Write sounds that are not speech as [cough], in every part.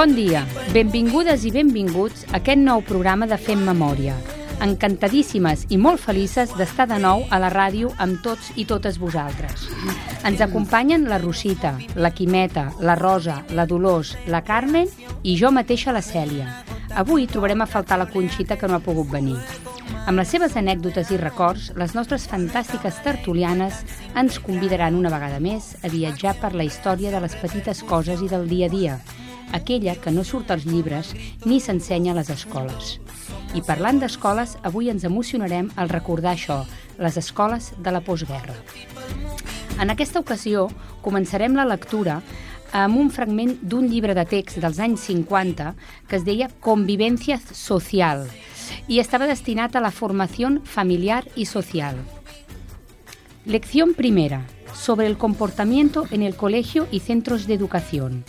Bon dia, benvingudes i benvinguts a aquest nou programa de Fem Memòria. Encantadíssimes i molt felices d'estar de nou a la ràdio amb tots i totes vosaltres. Ens acompanyen la Rosita, la Quimeta, la Rosa, la Dolors, la Carmen i jo mateixa la Cèlia. Avui trobarem a faltar la Conxita que no ha pogut venir. Amb les seves anècdotes i records, les nostres fantàstiques tertulianes ens convidaran una vegada més a viatjar per la història de les petites coses i del dia a dia, aquella que no surt als llibres ni s'ensenya a les escoles. I parlant d'escoles, avui ens emocionarem al recordar això, les escoles de la postguerra. En aquesta ocasió començarem la lectura amb un fragment d'un llibre de text dels anys 50 que es deia Convivencia Social i estava destinat a la formació familiar i social. Lección primera, sobre el comportamiento en el colegio y centros de educación.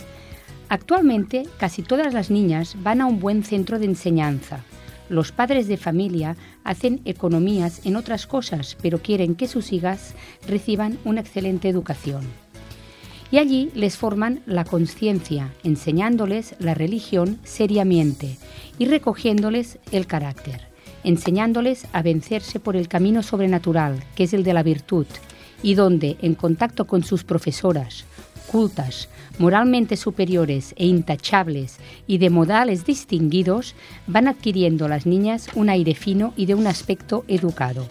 Actualmente, casi todas las niñas van a un buen centro de enseñanza. Los padres de familia hacen economías en otras cosas, pero quieren que sus hijas reciban una excelente educación. Y allí les forman la conciencia, enseñándoles la religión seriamente y recogiéndoles el carácter, enseñándoles a vencerse por el camino sobrenatural, que es el de la virtud, y donde, en contacto con sus profesoras, cultas, moralmente superiores e intachables y de modales distinguidos, van adquiriendo las niñas un aire fino y de un aspecto educado.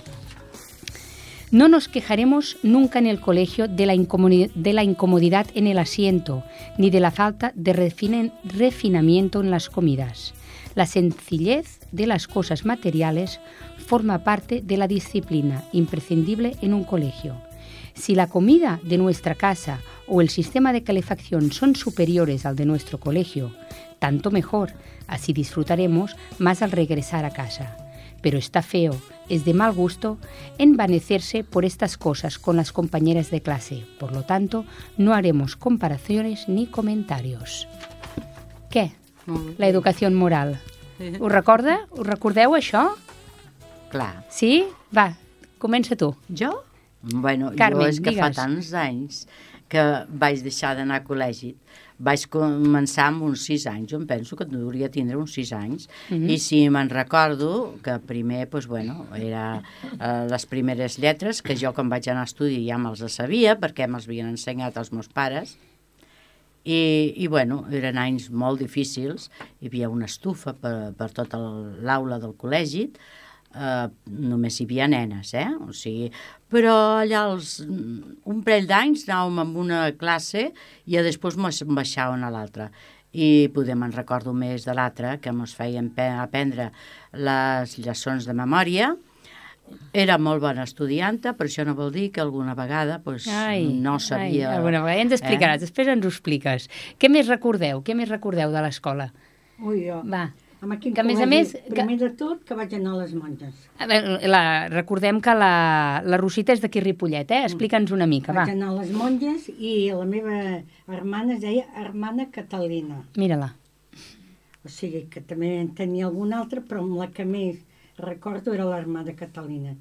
No nos quejaremos nunca en el colegio de la, incomodidad en el asiento, ni de la falta de refinamiento en las comidas. La sencillez de las cosas materiales forma parte de la disciplina imprescindible en un colegio. Si la comida de nuestra casa o el sistema de calefacción son superiores al de nuestro colegio, tanto mejor, así disfrutaremos más al regresar a casa. Pero está feo, es de mal gusto envanecerse por estas cosas con las compañeras de clase. Por lo tanto, no haremos comparaciones ni comentarios. Què? La educació moral. [laughs] Us recorda? Us recordeu això? Clar. Sí? Va, comença tu. Jo? Bueno, Carmen, jo és que digues. fa tants anys que vaig deixar d'anar a col·legi. Vaig començar amb uns sis anys, jo em penso que hauria de tindre uns sis anys, Mhm. i si me'n recordo que primer, doncs, bueno, era eh, les primeres lletres, que jo quan vaig anar a estudi ja me'ls sabia, perquè me'ls havien ensenyat els meus pares, i, i bueno, eren anys molt difícils, hi havia una estufa per, per tota l'aula del col·legi, eh, només hi havia nenes, eh? O sigui, però allà als, un parell d'anys anàvem amb una classe i després mos baixàvem a l'altra. I poder me'n recordo més de l'altra, que ens feien aprendre les lliçons de memòria. Era molt bona estudianta, però això no vol dir que alguna vegada pues, no sabia... Ai, alguna vegada ja ens explicaràs, eh? després ens ho expliques. Què més recordeu? Què més recordeu de l'escola? Ui, jo. Va. Amb quin Que, a més a més, que- Primer de tot, que vaig anar a les monges. A veure, la, recordem que la, la Rosita és d'aquí Ripollet, eh? Explica'ns una mica, va. Vaig anar a les monges i la meva hermana es deia Hermana Catalina. Mira-la. O sigui, que també en tenia alguna altra, però amb la que més recordo era l'Hermana Catalina.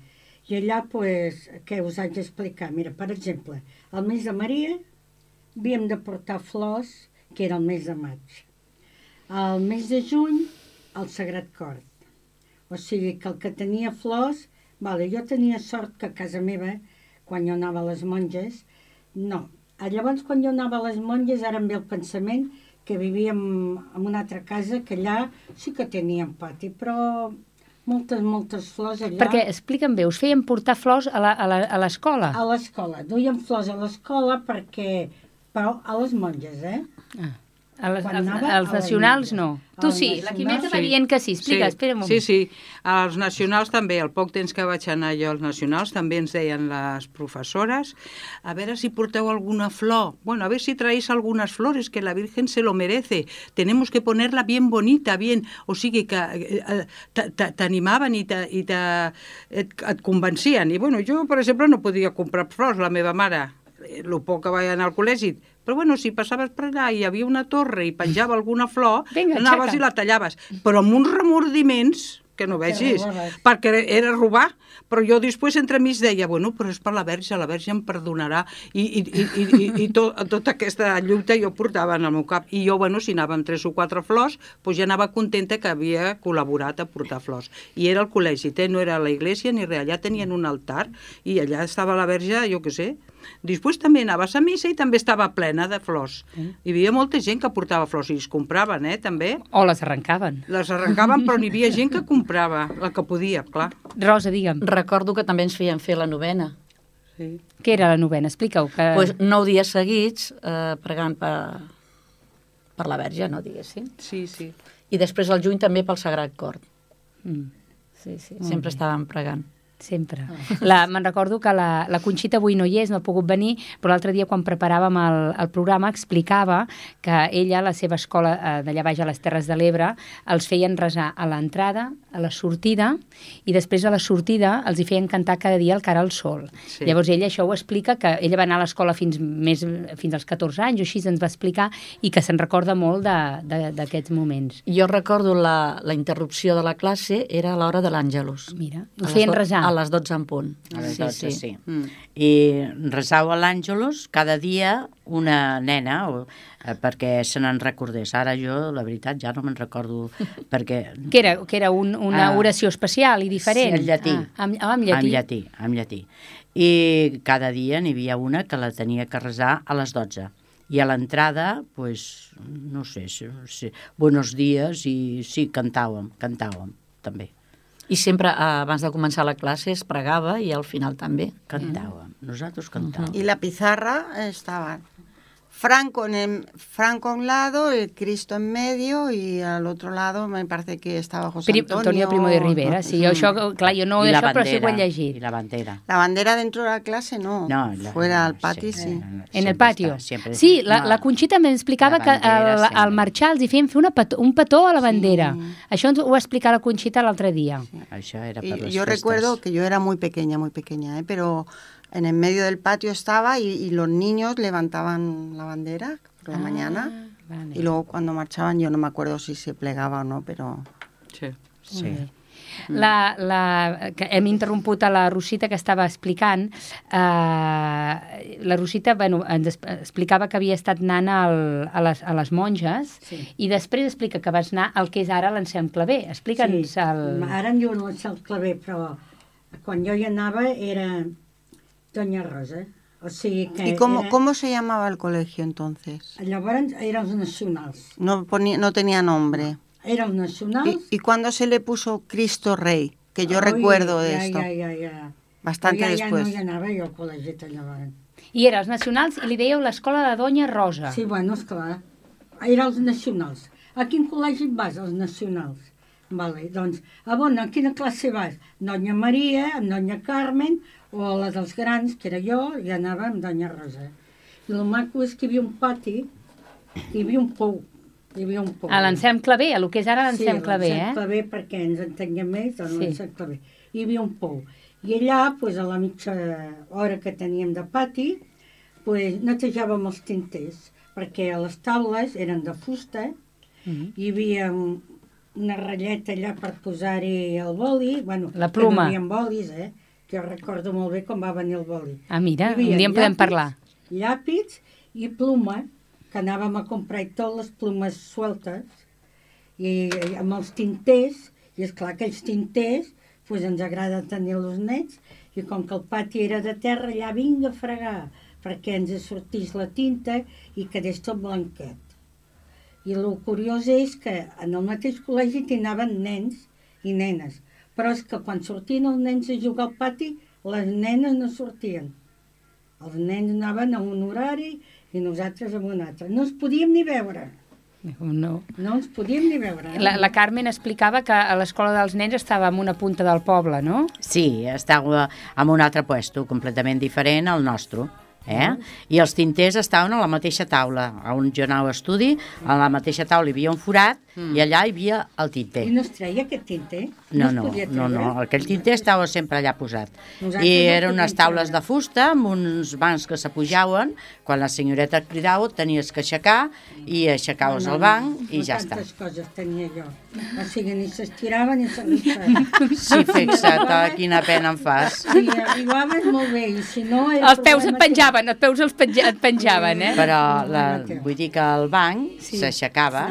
I allà, pues, què us haig d'explicar? Mira, per exemple, al mes de Maria havíem de portar flors, que era el mes de maig. Al mes de juny, el Sagrat Cor. O sigui, que el que tenia flors... Vale, jo tenia sort que a casa meva, quan jo anava a les monges, no. Ah, Llavors, quan jo anava a les monges, ara em ve el pensament que vivíem en una altra casa, que allà sí que teníem pati, però moltes, moltes flors allà. Perquè, explica'm bé, us feien portar flors a la- a la- a l'escola? A l'escola. Duíem flors a l'escola perquè... Però a les monges, eh? Ah. A les, als, la nacionals no. Tu sí, la Quimeta nacionals, va sí. dient que sí. Explica, espera un moment. Sí, sí. Als nacionals també, al poc temps que vaig anar jo als nacionals, també ens deien les professores, a veure si porteu alguna flor. Bueno, a ver si traéis algunas flores, que la Virgen se lo merece. Tenemos que ponerla bien bonita, bien... O sigui que eh, eh, t'animaven i, te, i te, et, et convencien. I bueno, jo, per exemple, no podia comprar flors, la meva mare, el poc que vaig anar al col·legi, Però bueno, si passaves per allà i hi havia una torre i penjava alguna flor, [laughs] Vinga, anaves aixeca. i la tallaves. Però amb uns remordiments que no vegis, robaves. perquè era- robar, però jo després entremig deia, bueno, però és per la Verge, la Verge em perdonarà, i, i, i, i, i, i to, tota aquesta lluita jo portava en el meu cap, i jo, bueno, si anava amb tres o quatre flors, doncs ja anava contenta que havia col·laborat a portar flors. I era el col·legi, té, no era la iglesia ni res, allà tenien un altar, i allà estava la Verge, jo què sé, Després també anaves a missa i també estava plena de flors. Hi havia molta gent que portava flors i es compraven, eh, també. O les arrencaven. Les arrencaven, però n'hi havia gent que comprava, la que podia, clar. Rosa, digue'm, Recordo que també ens feien fer la novena. Sí. què era la novena? Explica-ho. Que... Pues nou dies seguits eh, pregant per, per la Verge, no diguéssim. Sí, sí. I després al juny també pel Sagrat Cor. Mm. Sí, sí, sempre estàvem pregant. Sempre. La, me'n recordo que la, la Conxita avui no hi és, no ha pogut venir, però l'altre dia quan preparàvem el, el programa explicava que ella, la seva escola eh, d'allà baix a les Terres de l'Ebre, els feien resar a l'entrada, a la sortida, i després a la sortida els hi feien cantar cada dia el cara al sol. Sí. Llavors ella això ho explica, que ella va anar a l'escola fins, més, fins als 14 anys, o així ens va explicar, i que se'n recorda molt de- de- d'aquests moments. Jo recordo la, la interrupció de la classe, era a l'hora de l'Àngelus. Mira, ho feien resar. A les 12 en punt. A les 12, sí. sí. Mm. I resau a l'Àngelus cada dia una nena, o, eh, perquè se n'en recordés. Ara jo, la veritat, ja no me'n recordo, [laughs] perquè... Que era, que era un, una Ah. oració especial i diferent. Sí, en llatí. Ah, amb, ah, amb llatí. En llatí, en llatí. I cada dia n'hi havia una que la tenia que resar a les 12. I a l'entrada, pues, no sé, si, si, buenos dies i sí, cantàvem, cantàvem, també. I sempre, eh, abans de començar la classe, es pregava i al final també. Cantàvem, nosaltres cantàvem. Y la pizarra estaba Franco en el, Franco a un lado, el Cristo en medio y al otro lado me parece que estaba José Pri, Antonio. Antonio Primo de Rivera, sí, jo això, clar, jo no I la això, però sí que ho he bandera, llegit. I la bandera. La bandera dentro de la clase no, No, la- fuera al patio sí. no, no, En el patio. està, sempre- Sí, la, no, la Conxita també explicava la que al, al marxar els hi feien fer una petó, un petó a la bandera. Això ens ho va explicar la Conxita l'altre dia. Això era per Y les yo festes. recuerdo que yo era muy pequeña, muy pequeña, ¿eh? pero en el medio del patio estaba y, y los niños levantaban la bandera por la mañana Ah, Vale. y luego cuando marchaban yo no me acuerdo si se plegaba o no, pero sí. Sí. Bé. La, la, que hem interromput a la Rosita que estava explicant. Eh, la Rosita bueno, ens explicava que havia estat anant al, a, les, a les monges Sí. i després explica que vas anar al que és ara l'Ensem Clavé. Explica'ns el... Ara em diuen l'Ancel Clavé, però quan jo hi anava era Doña Rosa. O sigui que ¿Y cómo, era... cómo se llamaba el colegio entonces? Llavors eren els nacionals. No, ponía, no tenía nombre. Eren els ¿Y, y cuándo se le puso Cristo Rey? Que yo recuerdo de ja, esto. Ja, ja, ja. Bastante ja, después. Ja no hi anava jo al col·legiat llavors. I era els nacionals i li dèieu l'escola de Doña Rosa. Sí, bueno, esclar. Era els nacionals. A quin col·legi vas, els nacionals? Vale, doncs, a on, a quina classe vas? Doña Maria, amb Doña Carmen, o a la dels grans, que era jo, i anava amb Doña Rosa. I el maco és que hi havia un pati, hi havia un pou, hi havia un pou. A l'Ensem Clavé, a lo que és ara sí, l'Ensem Clavé, eh? Clavé, perquè ens entenguem més, doncs Sí. l'Ensem Clavé. Hi havia un pou. I allà, pues, a la mitja hora que teníem de pati, pues, netejàvem els tinters, perquè les taules eren de fusta, Mhm. hi havia un- una ratlleta allà per posar-hi el boli, bueno, La que no pluma. hi havia bolis, eh? Jo recordo molt bé com va venir el boli. Ah, mira, un dia en podem parlar. Llàpits i pluma, que anàvem a comprar i tot les plumes sueltes, i, i amb els tinters, i és clar que els tinters, pues ens agrada tenir-los nets, i com que el pati era de terra, allà vinga a fregar, perquè ens sortís la tinta i quedés tot blanquet. I el curiós és que en el mateix col·legi hi anaven nens i nenes, però és que quan sortien els nens a jugar al pati, les nenes no sortien. Els nens anaven a un horari i nosaltres a un altre. No ens podíem ni veure. No. No ens podíem ni veure. eh? La, la Carmen explicava que a l'escola dels nens estava en una punta del poble, no? Sí, estava en un altre puesto, completament diferent al nostre. Eh? I els tinters estaven a la mateixa taula. On jo anava a estudi, a la mateixa taula hi havia un forat mm. i allà hi havia el tinter. I no es treia aquest tinter? No, es no, no, treure? no, aquell tinter estava sempre allà posat. Nosaltres I no eren unes taules de fusta amb uns bancs que s'apujaven. Quan la senyoreta et cridava, tenies que aixecar i aixecaves el banc i no ja està. tantes coses tenia jo. O sigui, ni s'estirava ni s'arrossava. [laughs] Sí, fixa't, ah, quina pena em fas. Si arribaves molt bé, i si no... Els peus et penjaven, els peus els penja, et penjaven, eh? Però No, la, no, no. vull dir que el banc Sí. s'aixecava.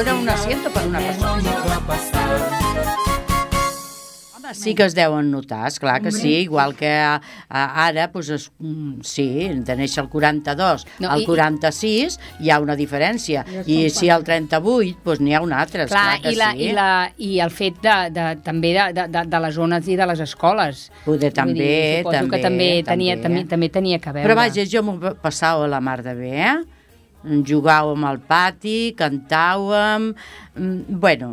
Era era un asiento per una persona. Sí que es deuen notar, és clar que sí, igual que a, a, ara, doncs, es, mm, sí, de néixer el 42 No, al i- 46 hi ha una diferència, i són si al 38 doncs n'hi ha una altra, és clar, Clar, que i, la, sí. i, la, i el fet de, de, també de, de, de, les zones i de les escoles. Poder també, dir, també, que també, tenia, també. també, també tenia que veure. Però vaja, jo m'ho passava a la mar de bé, eh? Jugàvem al pati, cantàvem... mm, Bueno,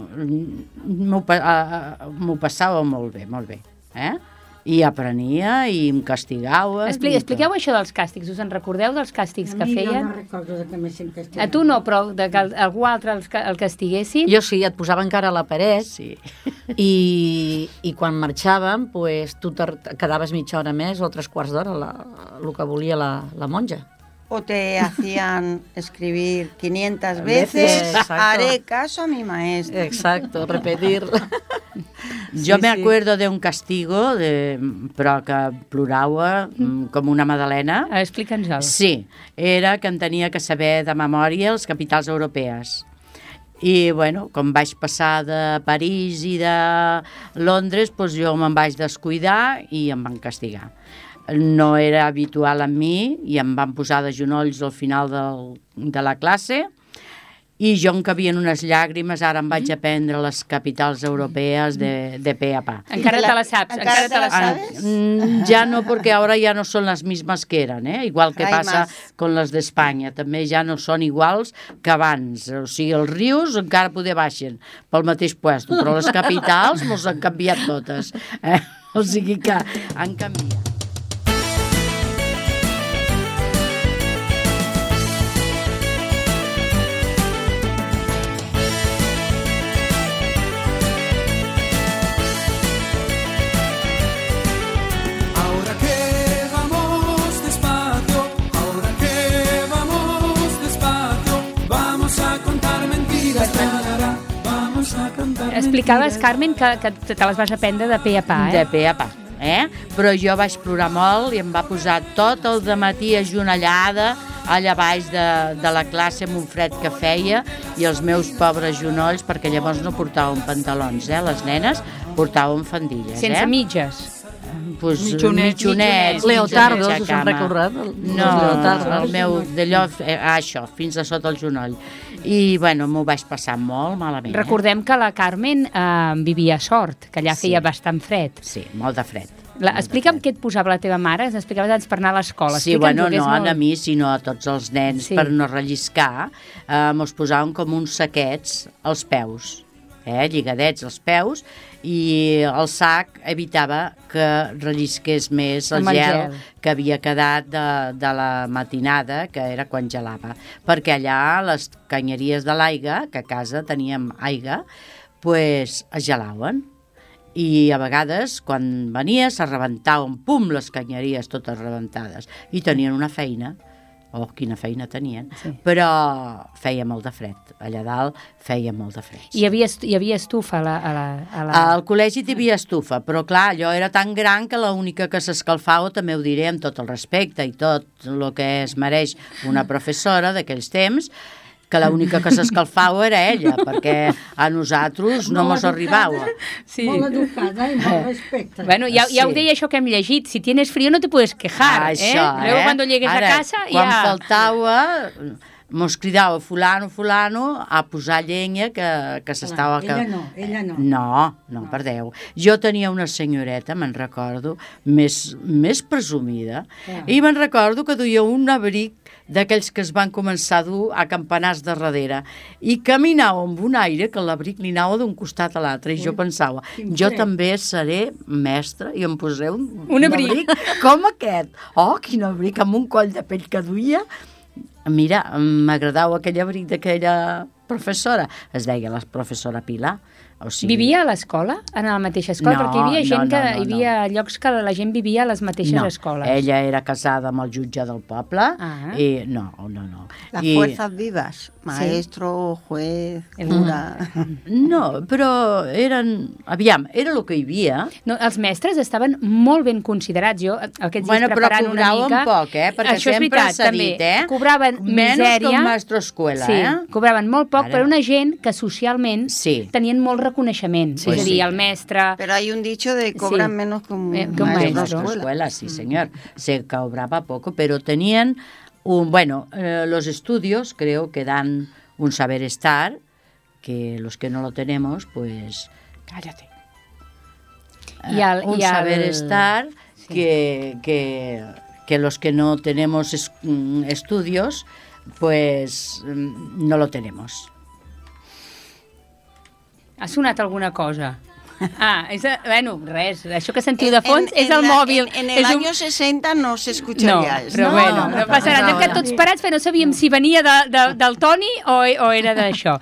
m'ho pa- m'ho passava molt bé, molt bé. Eh? I aprenia i em castigava. Expli expliqueu això dels càstigs. Us en recordeu dels càstigs A que mi jo feien? no recordo de que m'haguessin A castigat. tu no, però de que el- algú altre els ca- el castiguessin? Jo sí, et posava encara a la paret Sí. [laughs] i, i quan marxàvem pues, tu te quedaves mitja hora més o tres quarts d'hora, el que volia la, la monja. O te [laughs] hacían escribir 500 Veces, exacto. haré caso a mi maestro. Exacto, repetir. Jo [laughs] Sí, me sí. acuerdo de un castigo, de, però que plorava mm, com una madalena. Ah, Explica'ns-el. Sí, era que en tenia que saber de memòria els capitals europees. I, bueno, com vaig passar de París i de Londres, doncs jo me'n vaig descuidar i em van castigar. No era habitual en mi i em van posar de genolls al final del, de la classe i jo em cabien unes llàgrimes, ara em vaig aprendre les capitals europees de, de pe a pa. Encara te la saps, Encara encara te la saps. sabes? Mm, ya no, porque ahora ya no son las mismas que eran, ¿eh? igual que Hay passa más. con les d'Espanya, també ja no són iguals que abans, o sigui, els rius encara poder baixen pel mateix puesto, però les capitals mos han canviat totes, eh? o sigui que han canviat. Explicaves. Carmen, que, que te les vas aprendre de pe a pa, De eh? pe a pa. Eh? Però jo vaig plorar molt i em va posar tot el matí ajonellada allà baix de, de la classe amb un fred que feia i els meus pobres genolls, perquè llavors no portàvem pantalons, eh? les nenes portàvem fandilles. Sense eh? mitges. pues, Mitjonets, mitjonets, Leotardos, mitjonets a us cama. recordat? No, el meu d'allò, eh, això, fins a sota el genoll. I, bueno, m'ho vaig passar molt malament. eh? Recordem que la Carmen eh, vivia a Sort, que allà Sí. feia bastant fred. Sí, molt de fred. La, Molt explica'm què et posava la teva mare, ens explicaves abans per anar a l'escola. Sí, bueno, no molt- a mi, sinó a tots els nens, sí. per no relliscar, eh, mos posaven com uns saquets als peus, eh, lligadets als peus, i el sac evitava que rellisqués més el, el gel, gel. que havia quedat de, de la matinada, que era quan gelava. Perquè allà les canyeries de l'aigua, que a casa teníem aigua, pues, es gelaven i a vegades quan venia se rebentaven, pum, les canyeries totes rebentades i tenien una feina oh, quina feina tenien. Sí. però feia molt de fred. Allà dalt feia molt de fred I hi havia, hi havia estufa a la... A la, a la... al col·legi hi havia estufa, però clar, allò era tan gran que l'única que s'escalfava, també ho diré amb tot el respecte i tot el que es mereix una professora d'aquells temps, que l'única que s'escalfava era ella, perquè a nosaltres no mos arribava. Sí. Molt educada i molt respecte. Bueno, ja, ja ho deia això que hem llegit, si tienes frío no te puedes quejar, Això, eh? Luego cuando llegues Ara, a casa quan ja... faltava, mos cridava fulano, fulano, a posar llenya que, que s'estava... ella que- no, ella no. No, no, per Déu. Jo tenia una senyoreta, me'n recordo, més, més presumida, Clar. i me'n recordo que duia un abric d'aquells que es van començar a dur a campanars de darrere i caminava amb un aire que l'abric li anava d'un costat a l'altre i jo pensava, jo també seré mestra i em posaré un, Un abric. com aquest. Oh, quin abric, amb un coll de pell que duia. Mira, m'agradava aquell abric d'aquella professora. Es deia la professora Pilar. O sigui, Vivia a l'escola, en la mateixa escola? No, perquè hi havia no, gent no, que no, hi havia llocs que la gent vivia a les mateixes no, escoles. ella era casada amb el jutge del poble Ah. i no, no, no. Las I, fuerzas vivas, maestro, juez, El- cura. No, però eren... Aviam, era el que hi havia. No, els mestres estaven molt ben considerats. Jo, aquests Bueno, dies però preparant una cobraven mica... poc, eh? Perquè Això és sempre s'ha dit, eh? Cobraven Menos misèria. que un maestro escuela, sí, eh? cobraven molt poc, Ara. però una gent que socialment Sí. tenien molt reconeixement. Sí, és a dir, sí. el mestre... Pero hay un dicho de cobran Sí. menos que un, Eh, que un maestro escuela. escuela, sí, señor. Se cobraba poco, pero tenían un, bueno, eh, los estudios creo que dan un saber estar, que los que no lo tenemos, pues, cállate. I el- un i el- saber estar que, que, que los que no tenemos es- mm, estudios, pues mm, no lo tenemos. Ha sonat alguna cosa? Ah, és, bueno, res, això que sentiu de fons En- és en el la- mòbil. En, en el és un- año 60 no se No, però No, bueno, no no passarà. passa Anem que res. tots parats, però no sabíem si venia de, de, del Toni o, o era d'això.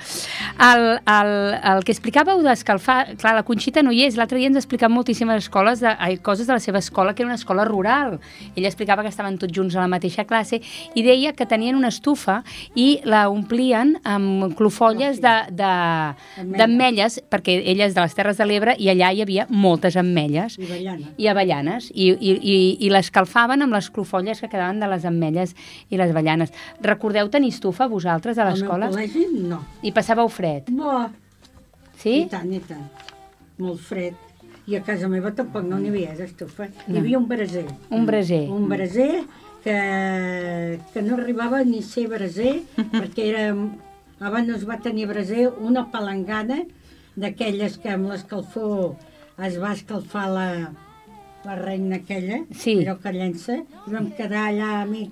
El, el, el que explicàveu d'escalfar... Clar, la Conxita no hi és. L'altre dia ens explicat moltíssimes escoles de, ai, coses de la seva escola, que era una escola rural. Ella explicava que estaven tots junts a la mateixa classe i deia que tenien una estufa i la omplien amb clofolles de- de- d'ametlles, perquè ella és de les Terres de l'Ebre i allà hi havia moltes ametlles I avellana. i avellanes i, i, i, i l'escalfaven amb les clofolles que quedaven de les ametlles i les avellanes. Recordeu tenir estufa vosaltres a Al meu l'escola? col·legi, no. I passàveu fred, Bo, sí? I tant, i tant. Molt fred. I a casa meva tampoc no n'hi havia d'estufa. Hi havia un braser. Un braser. Un braser que, que no arribava ni a ser braser, [laughs] perquè era, abans no es va tenir braser, una palangana d'aquelles que amb l'escalfor es va escalfar la, la reina aquella, Sí. allò que llença, i vam quedar allà mig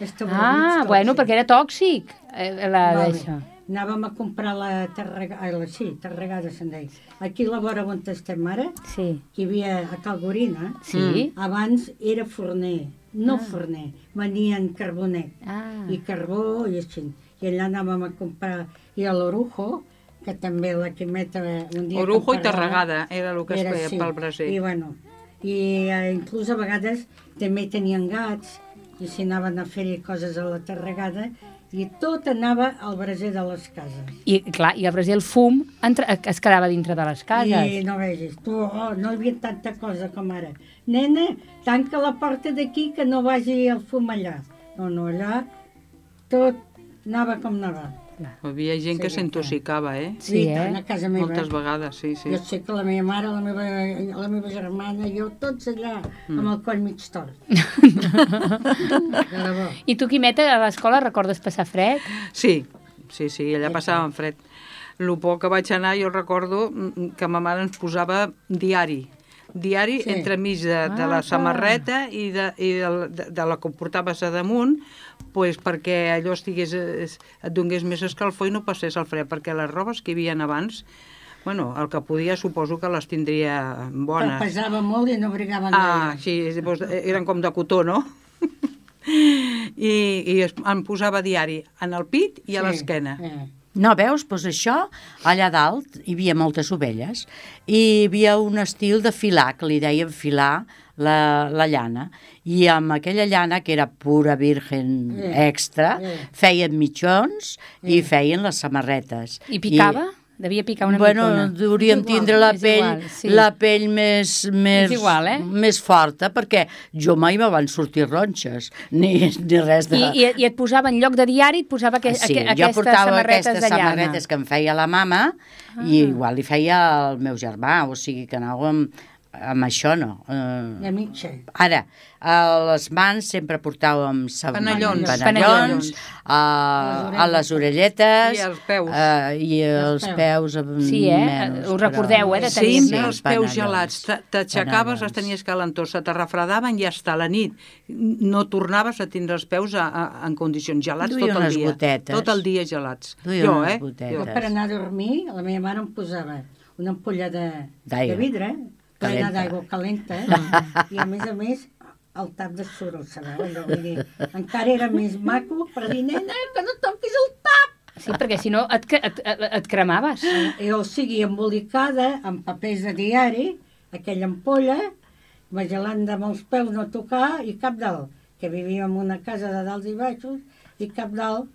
estabornits Ah, tots, bueno, perquè era tòxic, eh, la Vale. d'això. Anàvem a comprar la tarregada, sí, tarregada se'n deia. Aquí a la vora on estem ara, Sí, que hi havia a Calgorina, sí. abans era forner, no forner, venien carbonet Ah, i carbó i així. I allà anàvem a comprar, i a l'Orujo, que també la Quimeta un dia... Orujo i Tarragada era el que es era feia així. pel braser. I bueno, i eh, inclús a vegades també tenien gats, i si anaven a fer coses a la Tarragada, i tot anava al braser de les cases. I clar, i el braser, el fum, entre, es quedava dintre de les cases. I no vegis, tu, oh, no hi havia tanta cosa com ara. Nena, tanca la porta d'aquí que no vagi el fum allà. No, no, allà tot anava com anava. Hi havia gent Sí, que sí, s'intoxicava, eh? Sí, tant, eh? a casa meva. Moltes vegades, sí, sí. Jo sé que la meva mare, la meva, la meva germana, jo, tots allà, Mm. amb el coll mig tort. [laughs] I tu, Quimeta, a l'escola recordes passar fred? Sí, sí, sí, allà passàvem fred. El poc que vaig anar, jo recordo mm, que ma mare ens posava diari. Diari Sí. entremig de, de Ah, la samarreta i, de, i de, de, de la que portaves a damunt pues, perquè allò estigués, es- et donés més escalfor i no passés el fred, perquè les robes que hi havia abans, bueno, el que podia suposo que les tindria Però bones. pesava molt i no brigaven Ah, gaire. sí, doncs, eren com de cotó, no? [laughs] I, i es, em posava diari en el pit i a Sí, l'esquena. Eh. No, veus? Doncs això, allà dalt hi havia moltes ovelles i hi havia un estil de filar, que li deien filar la, la llana. I amb aquella llana, que era pura virgen Eh, extra, eh. feien mitjons i feien les samarretes. I picava? Devia picar una bueno, micona. hauríem És igual, tindre la pell, igual, sí. la pell més, més, igual, eh? més forta, perquè jo mai me van sortir ronxes, [laughs] ni, ni res de... I, i, I et posava en lloc de diari, et posava que, sí, aqu jo aquestes portava samarretes aquestes de samarretes que em feia la mama ah. i igual li feia el meu germà, o sigui que anàvem amb això, no. De Uh, mitja. ara, a les mans sempre portàvem sa- Panellons. panellons a, a les orelletes I als peus. Uh, i els Els peus, mm, Sí, eh? menys, Ho recordeu, eh, de Sí, tenir-ne. amb els peus panellons. gelats. T'aixecaves, Panellons. les tenies calentós, se te refredaven i hasta la nit. No tornaves a tindre els peus a, a, en condicions gelats Duia tot el dia. botetes. Tot el dia gelats. Duia jo, eh? Jo. Per anar a dormir, la meva mare em posava una ampolla de, de vidre, plena d'aigua calenta, [laughs] i a més a més el tap de suro, sabeu? Allò, vull dir, encara era més maco per dir, nena, que no toquis el tap! Sí, perquè si no et, et, et, et cremaves. I, o sigui, embolicada amb papers de diari, aquella ampolla, vigilant de molts peus no tocar i cap dalt, que vivíem en una casa de dalt i baixos, i cap dalt.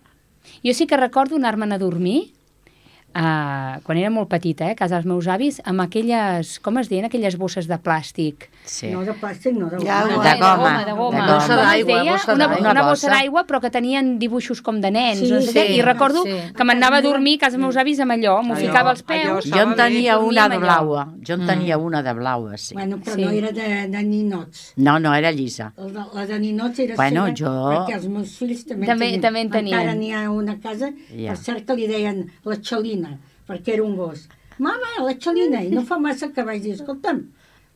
Jo sí que recordo anar-me'n a dormir, uh, quan era molt petita, eh, a casa dels meus avis, amb aquelles, com es deien, aquelles bosses de plàstic. Sí. No de plàstic, no de Ja, goma. de de goma, goma, de goma. de es d'aigua, deia? bossa una, d'aigua. una Una bossa bossa. d'aigua, però que tenien dibuixos com de nens. Sí, no sé sí, I recordo sí. que m'anava a dormir a casa dels meus avis amb allò, m'ho Allò- ficava als allò peus. estava Jo en tenia bé, una de blaua. Jo en tenia una de blaua, sí. Bueno, però Sí. no era de, de ninots. No, no, era llisa. De, la de ninots era Bueno, seva, jo- perquè els meus fills també, També- tenien. també en tenien. Encara n'hi ha una casa, Ja. per cert que li deien la xalina, perquè era un gos. Mama, la xalina, i no fa massa que vaig dir, escolta'm,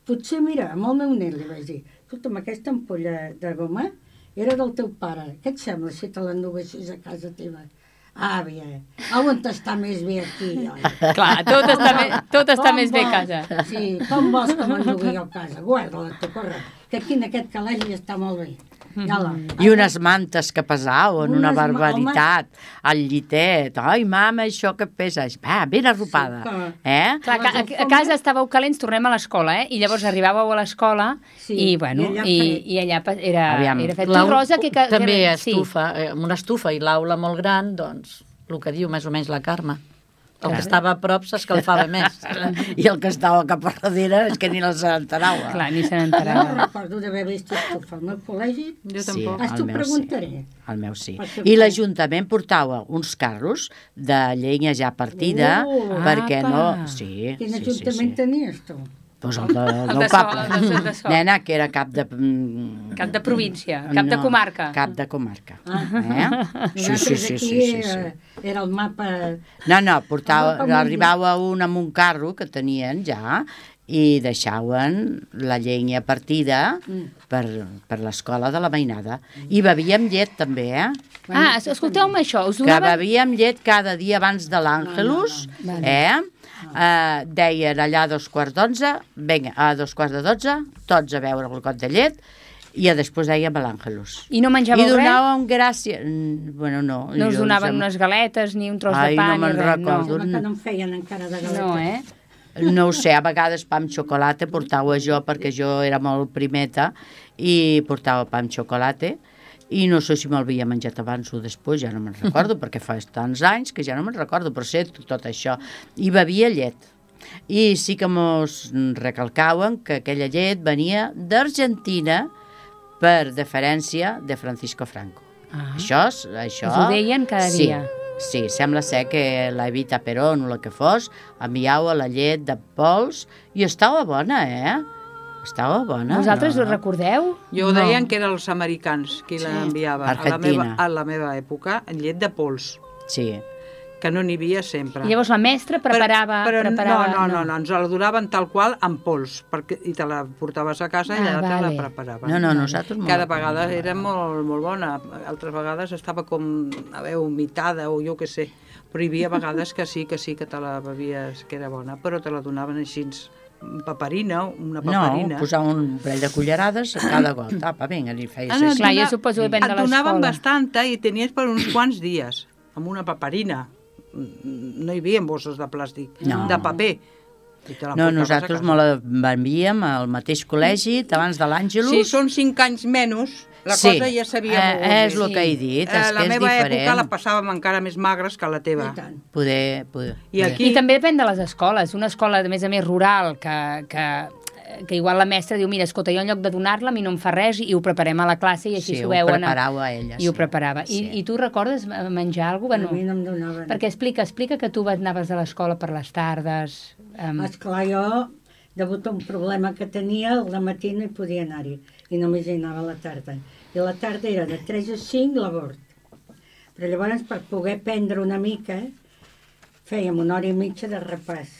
potser, mira, amb el meu net li vaig dir, escolta'm, aquesta ampolla de goma era del teu pare, què et sembla si te l'enduguessis a casa teva? Àvia, on està més bé aquí? oi? [laughs] Clar, tot està, me, tot està Com més bé a vols? casa. Sí, com vols que m'endugui a casa? Guarda-la, tu, corre, que aquí en aquest calaix ja està molt bé. Ja la. I unes mantes que pesaven, una Unes ma- barbaritat. El llitet. Ai, mama, això que pesa. Va, ben arropada. Sí, que- Eh? Clar, que a, a casa estàveu calents, tornem a l'escola, eh? I llavors arribàveu a l'escola Sí, i, bueno, i allà i, i allà era, Aviam. era fet. Tu, Rosa, que... que També que, estufa, eh, amb una estufa i l'aula molt gran, doncs, el que diu més o menys la Carme. El que estava a prop s'escalfava [laughs] més. I el que estava cap a darrere és que ni les Sí. enterava. Clar, ni se No n'enterava. recordo d'haver vist estufa al meu col·legi. Jo Sí. tampoc. Ah, t'ho preguntaré. El meu sí. I l'Ajuntament portava uns carros de llenya ja partida, Oh. perquè Apa. no... Sí, Quin sí, sí, ajuntament sí. tenies tu? Pues el, de, el El meu de so, poble. el de- el de so. Nena, que era cap de... mm, Cap de província, cap de no, comarca. Cap de comarca. Ah. Eh? Sí, sí, sí, sí, sí, sí. era el mapa... No, no, portava, un- arribava un amb un carro que tenien ja i deixaven la llenya partida per, per l'escola de la mainada. I bevíem llet també, eh? Ah, es- escolteu-me això, us Que donava... bevíem llet cada dia abans de l'Àngelus, no, no. eh? Uh, deien allà a dos quarts d'onze, vinga, a dos quarts de dotze, tots a beure el got de llet, i a després dèiem a l'Àngelus. I no I menjàveu res? donàvem gràcia... mm, Bueno, no. No us donaven em- unes galetes, ni un tros Ai, de pa, no me'n ni res, recordo. no. Que no em feien encara de galeta. No, eh? No ho sé, a vegades pa amb xocolata portava jo, perquè jo era molt primeta, i portava pa amb xocolata, i no sé si m'havia menjat abans o després, ja no me'n recordo, [laughs] perquè fa tants anys que ja no me'n recordo, però sé tot, això. I bevia llet. I sí que mos recalcaven que aquella llet venia d'Argentina per deferència de Francisco Franco. Ah. Això, és- això... Us ho deien cada sí, dia. Sí, sembla ser que la Evita Perón o la que fos enviava la llet de pols i estava bona, eh? Estava bona. Vosaltres no? ho recordeu? Jo no. deien que eren els americans qui l'enviava. A la meva, a la meva època, en llet de pols, Sí. que no n'hi havia sempre. I llavors la mestra preparava... però, però preparava... no, no, no, no, ens la donaven tal qual amb pols, perquè, i te la portaves a casa i Ah, allà te la vale. preparaven. No, no, nosaltres... molt- Cada vegada era molt, molt bona, altres vegades estava com, a veure, humitada o jo què sé, però hi havia vegades que sí, que sí, que te la bevies, que era bona, però te la donaven així, paperina, una No, paperina. posava un parell de cullerades a cada got. Apa, vinga, li feies Ah, no, així. Clar, jo suposo que depèn de Et donaven l'escola. bastanta i tenies per uns quants dies, amb una paperina. No hi havia bosses de plàstic, No. de paper. No, nosaltres me la envíem al mateix col·legi abans de l'Àngelus. Si són cinc anys menys, la Sí, cosa ja seria eh, molt és el que he dit, és la que és meva diferent. època la passàvem encara més magres que la teva. I tant. Poder, poder. I aquí- I també depèn de les escoles. Una escola, a més a més, rural, que, que, que igual la mestra diu, mira, escolta, jo en lloc de donar-la, a mi no em fa res i ho preparem a la classe i així Sí, s'ho ho veuen. preparava ella, I ho sí. preparava. Sí. I, I tu recordes eh, menjar alguna cosa? A mi Bueno, no em donaven. perquè explica, explica que tu anaves a l'escola per les tardes. Um, Esclar, jo, degut a un problema que tenia, al matí no hi podia anar-hi i només hi anava a la tarda. I la tarda era de 3 a 5 l'abort. Però llavors, per poder prendre una mica, fèiem una hora i mitja de repàs.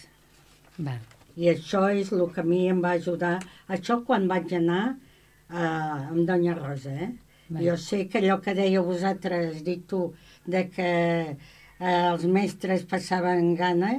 va. I això és el que a mi em va ajudar. Això quan vaig anar eh, amb Doña Rosa, eh? Bé. Jo sé que allò que dèieu vosaltres, dit tu, de que eh, els mestres passaven gana,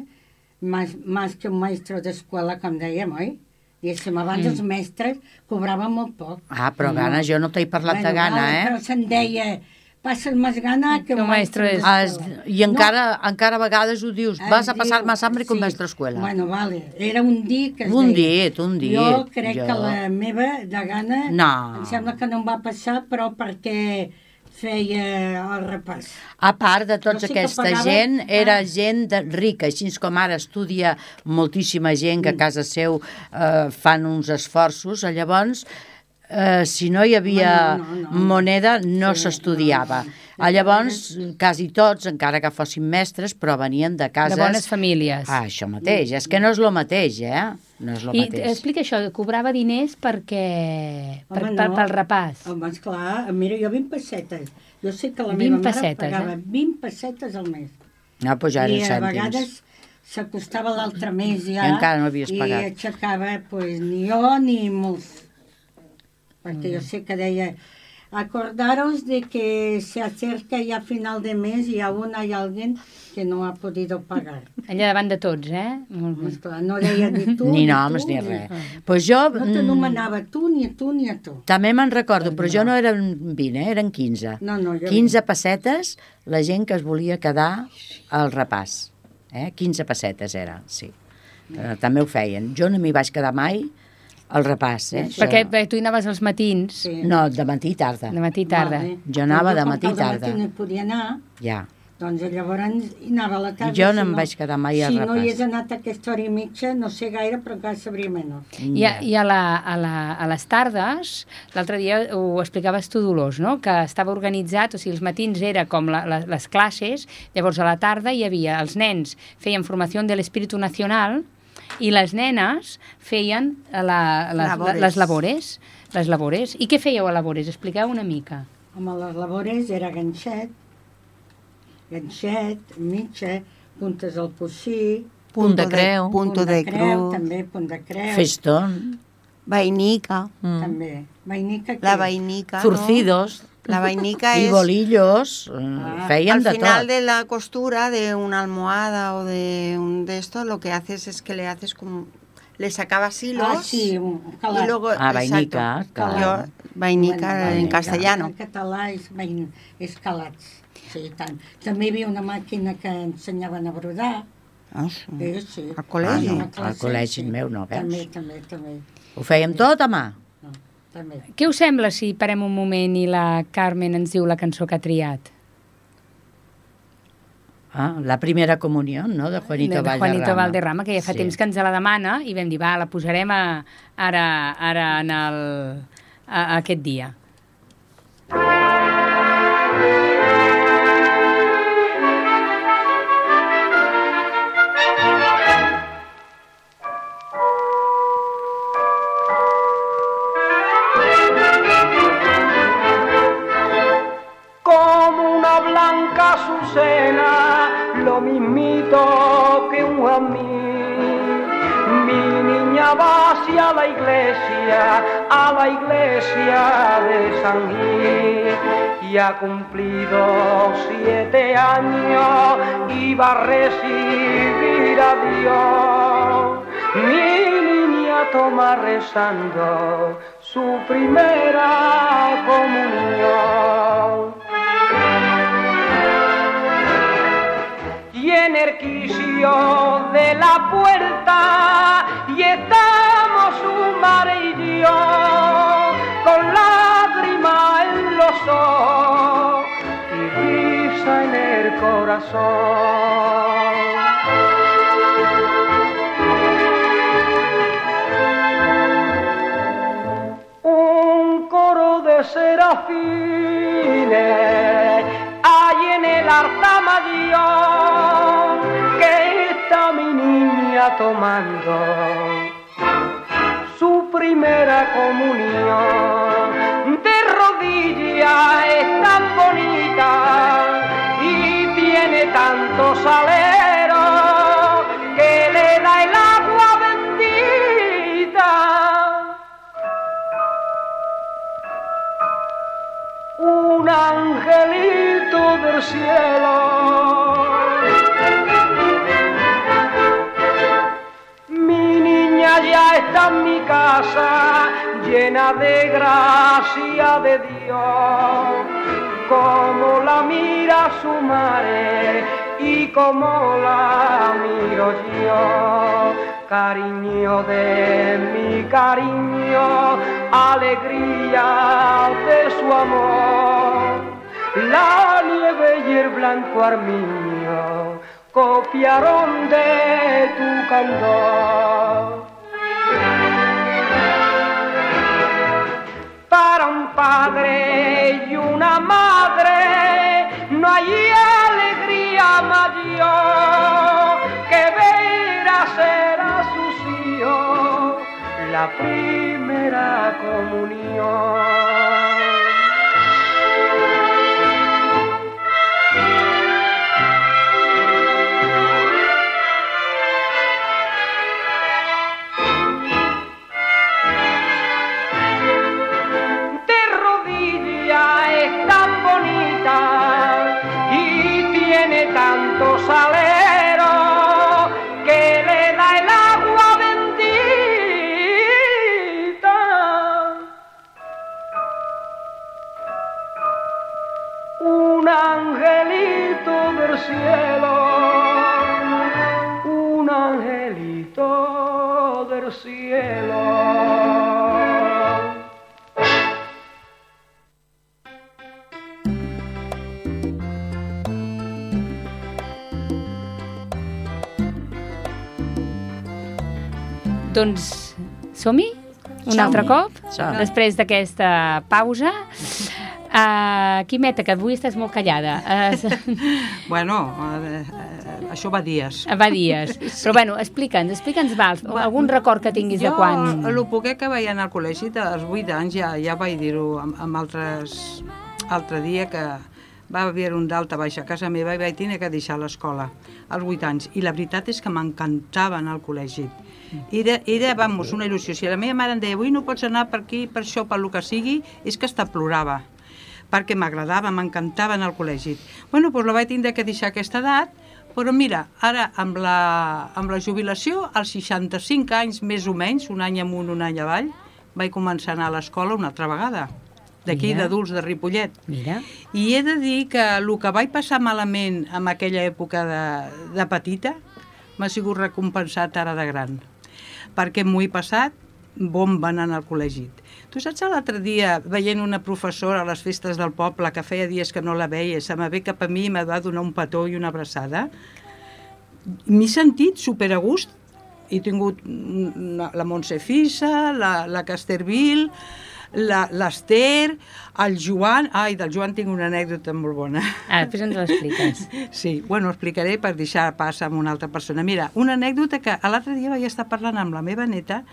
més, més que un mestre d'escola, com dèiem, oi? Diguéssim, abans Mm. els mestres cobraven molt poc. Ah, però gana, jo no t'he parlat de Bueno, gana, val, eh? Però se'n deia, passes más gana que un maestro de escuela. és, I encara, encara a vegades ho dius, Ah, vas a diu- passar més hambre que un sí. mestre d'escola. Bueno, vale, era un dit que es Un deia. dit, un dit, Jo crec jo. que la meva de gana No. em sembla que no em va passar, però perquè feia el repàs. A part de Jo sí que aquesta pagava- gent, era Ah. gent de, rica, així com ara estudia moltíssima gent que a casa seu eh, fan uns esforços, eh, llavors, eh, si no hi havia No, no, no. moneda, no Sí, s'estudiava. no, no. Ah, Llavors, quasi tots, encara que fossin mestres, però venien de De cases... bones famílies. Ah, això mateix, és que no és lo mateix, eh? No és lo I mateix. explica això, cobrava diners perquè... per, Home, per, no. pel repàs. Home, esclar, mira, jo 20 pessetes. Jo sé que la 20 meva mare pessetes, pagava eh? 20 pessetes al mes. No, doncs ja I eren a cèntims. vegades s'acostava l'altre mes ja, I encara no havies i pagat. aixecava pues, ni jo ni molts. Perquè Mm. jo sé que deia, acordaros de que se acerca ya final de mes y aún hay alguien que no ha podido pagar. Allà davant de tots, eh? Molt bé. Esclar, no deia ni tu, Ni tu, noms ni res. Pues jo... No mm, t'anomenava tu, ni a tu, ni a tu. També me'n recordo, però jo no eren 20, eh? eren 15. No, no, jo 15 pessetes, la gent que es volia quedar al repàs. Eh? 15 pessetes era, sí. Eh, també ho feien. Jo no m'hi vaig quedar mai al repàs. Eh? Això- Perquè, tu hi anaves als matins, Sí. No, de matí i tarda. de matí i tarda. Vale. Jo anava de matí i tarda. dematí no podia anar, Ja. doncs llavors hi anava a la tarda. Jo si no em vaig quedar mai al Si no repàs. hi hagués anat a aquesta hora i mitja, no sé gaire, però encara sabria menys. I a, i a, la, a, la, a les tardes, l'altre dia ho explicaves tu, Dolors, no? que estava organitzat, o sigui, els matins era com la, la, les classes, llavors a la tarda hi havia, els nens feien formació de l'Espíritu Nacional i les nenes feien la, les, Labores. les labores. Les labores. I què fèieu a labores? Expliqueu una mica. Home, les labores era ganxet, ganxet, mitja, puntes al coixí, Punt de creu. Punto de creu, cruz. també, punt de creu, Festón, Vainica. Mm. també. Vainica, La vainica. ¿no? La [laughs] vainica i es bolillos, eh, Ah, feien al de final tot. de la costura de una almohada o de un de esto, lo que haces es que le haces como le sacabas hilos Ah, sí, un calat. y luego Ah, vainica, clar. Yo vainica Bueno, en vainica. castellano. En català és, vain, és calats. Sí, i tant. També hi havia una màquina que ensenyaven a brodar. Ah, sí. Sí, sí. Al col·legi? Ah, no, al col·legi meu no, veus? També, també, també. Ho fèiem tot a mà. També. Què us sembla si parem un moment i la Carmen ens diu la cançó que ha triat? Ah, la primera comunió, no?, de Juanito de, de Valderrama. Juanito Valderrama, que ja fa Sí. temps que ens la demana i vam dir, va, la posarem a, ara, ara en el, a, a aquest dia. como a la iglesia de San Gil, y ha cumplido siete años y va a recibir a Dios. Mi niña toma rezando su primera comunión. y en el quicio de la puerta y su con lágrimas en los ojos y risa en el corazón. un coro de serafines hay en el altar mayor que está mi niña tomando primera comunión de rodillas es tan bonita y tiene tanto salero que le da el agua bendita un angelito del cielo. Llena de gracia de Dios. como la mira su madre y como la miro yo. Cariño de mi cariño, alegría de su amor. La nieve y el blanco armiño copiaron de tu candor. Para un padre y una madre no hay alegría mayor que ver hacer a sus hijos la primera comunión. Cielo, un angelito del cielo. Doncs som-hi? Un Som-hi. altre cop? Som. Després d'aquesta pausa. Uh, Quimeta, que avui estàs molt callada. Uh, [laughs] Bueno, eh, eh, això va dies. va dies. [laughs] Però bueno, explica'ns, explica'ns val, algun record que tinguis de quan... Jo, el poquet que vaig anar al col·legi dels 8 anys, ja, ja vaig dir-ho amb, amb altres... Altre dia que va haver un d'alta baixa a casa meva i vaig tenir que deixar l'escola als 8 anys. I la veritat és que m'encantava anar al col·legi. Era, era, vamos, una il·lusió. Si la meva mare em deia, avui no pots anar per aquí, per això, per lo que sigui, és que hasta plorava perquè m'agradava, m'encantava anar al col·legi. Bueno, doncs la vaig tindre que deixar aquesta edat, però mira, ara amb la, amb la jubilació, als 65 anys més o menys, un any amunt, un any avall, vaig començar a anar a l'escola una altra vegada, d'aquí d'adults de Ripollet. Mira, I he de dir que el que vaig passar malament en aquella època de, de petita m'ha sigut recompensat ara de gran, perquè m'ho he passat bomba anant al col·legi. Tu saps l'altre dia, veient una professora a les festes del poble, que feia dies que no la veia, se me ve cap a mi i me va donar un petó i una abraçada, m'he sentit super a gust. He tingut una, la Montse Fissa, la, la Casterville, la- l'Ester, el Joan... Ai, del Joan tinc una anècdota molt bona. ah, després ens l'expliques. [laughs] Sí, bueno, ho explicaré per deixar pas amb una altra persona. Mira, una anècdota que l'altre dia vaig estar parlant amb la meva neta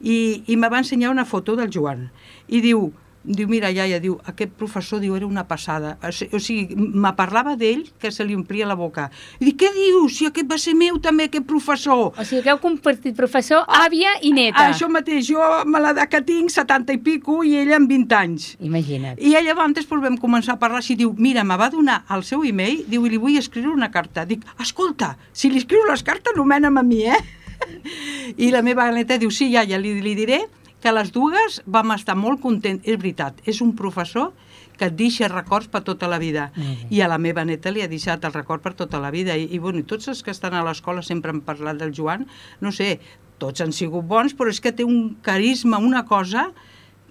i, i me va ensenyar una foto del Joan. I diu, diu, mira, iaia, diu, aquest professor, diu, era una passada. O si- o sigui, me parlava d'ell que se li omplia la boca. I dic, què dius? Si aquest va ser meu també, aquest professor. O sigui que heu compartit professor, àvia i neta. Això mateix, jo me l'edat que tinc, 70 i pico, i ella amb 20 anys. Imagina't. I ella abans vam començar a parlar així, diu, mira, me va donar el seu e-mail, diu, i li vull escriure una carta. Dic, escolta, si li escriu les cartes, nomena'm a mi, eh? [laughs] I la meva neta diu, sí, iaia, li, li diré que les dues vam estar molt contents. És veritat, és un professor que et deixa records per tota la vida. I a la meva neta li ha deixat el record per tota la vida. I, i, bueno, i tots els que estan a l'escola sempre han parlat del Joan. No sé, tots han sigut bons, però és que té un carisma, una cosa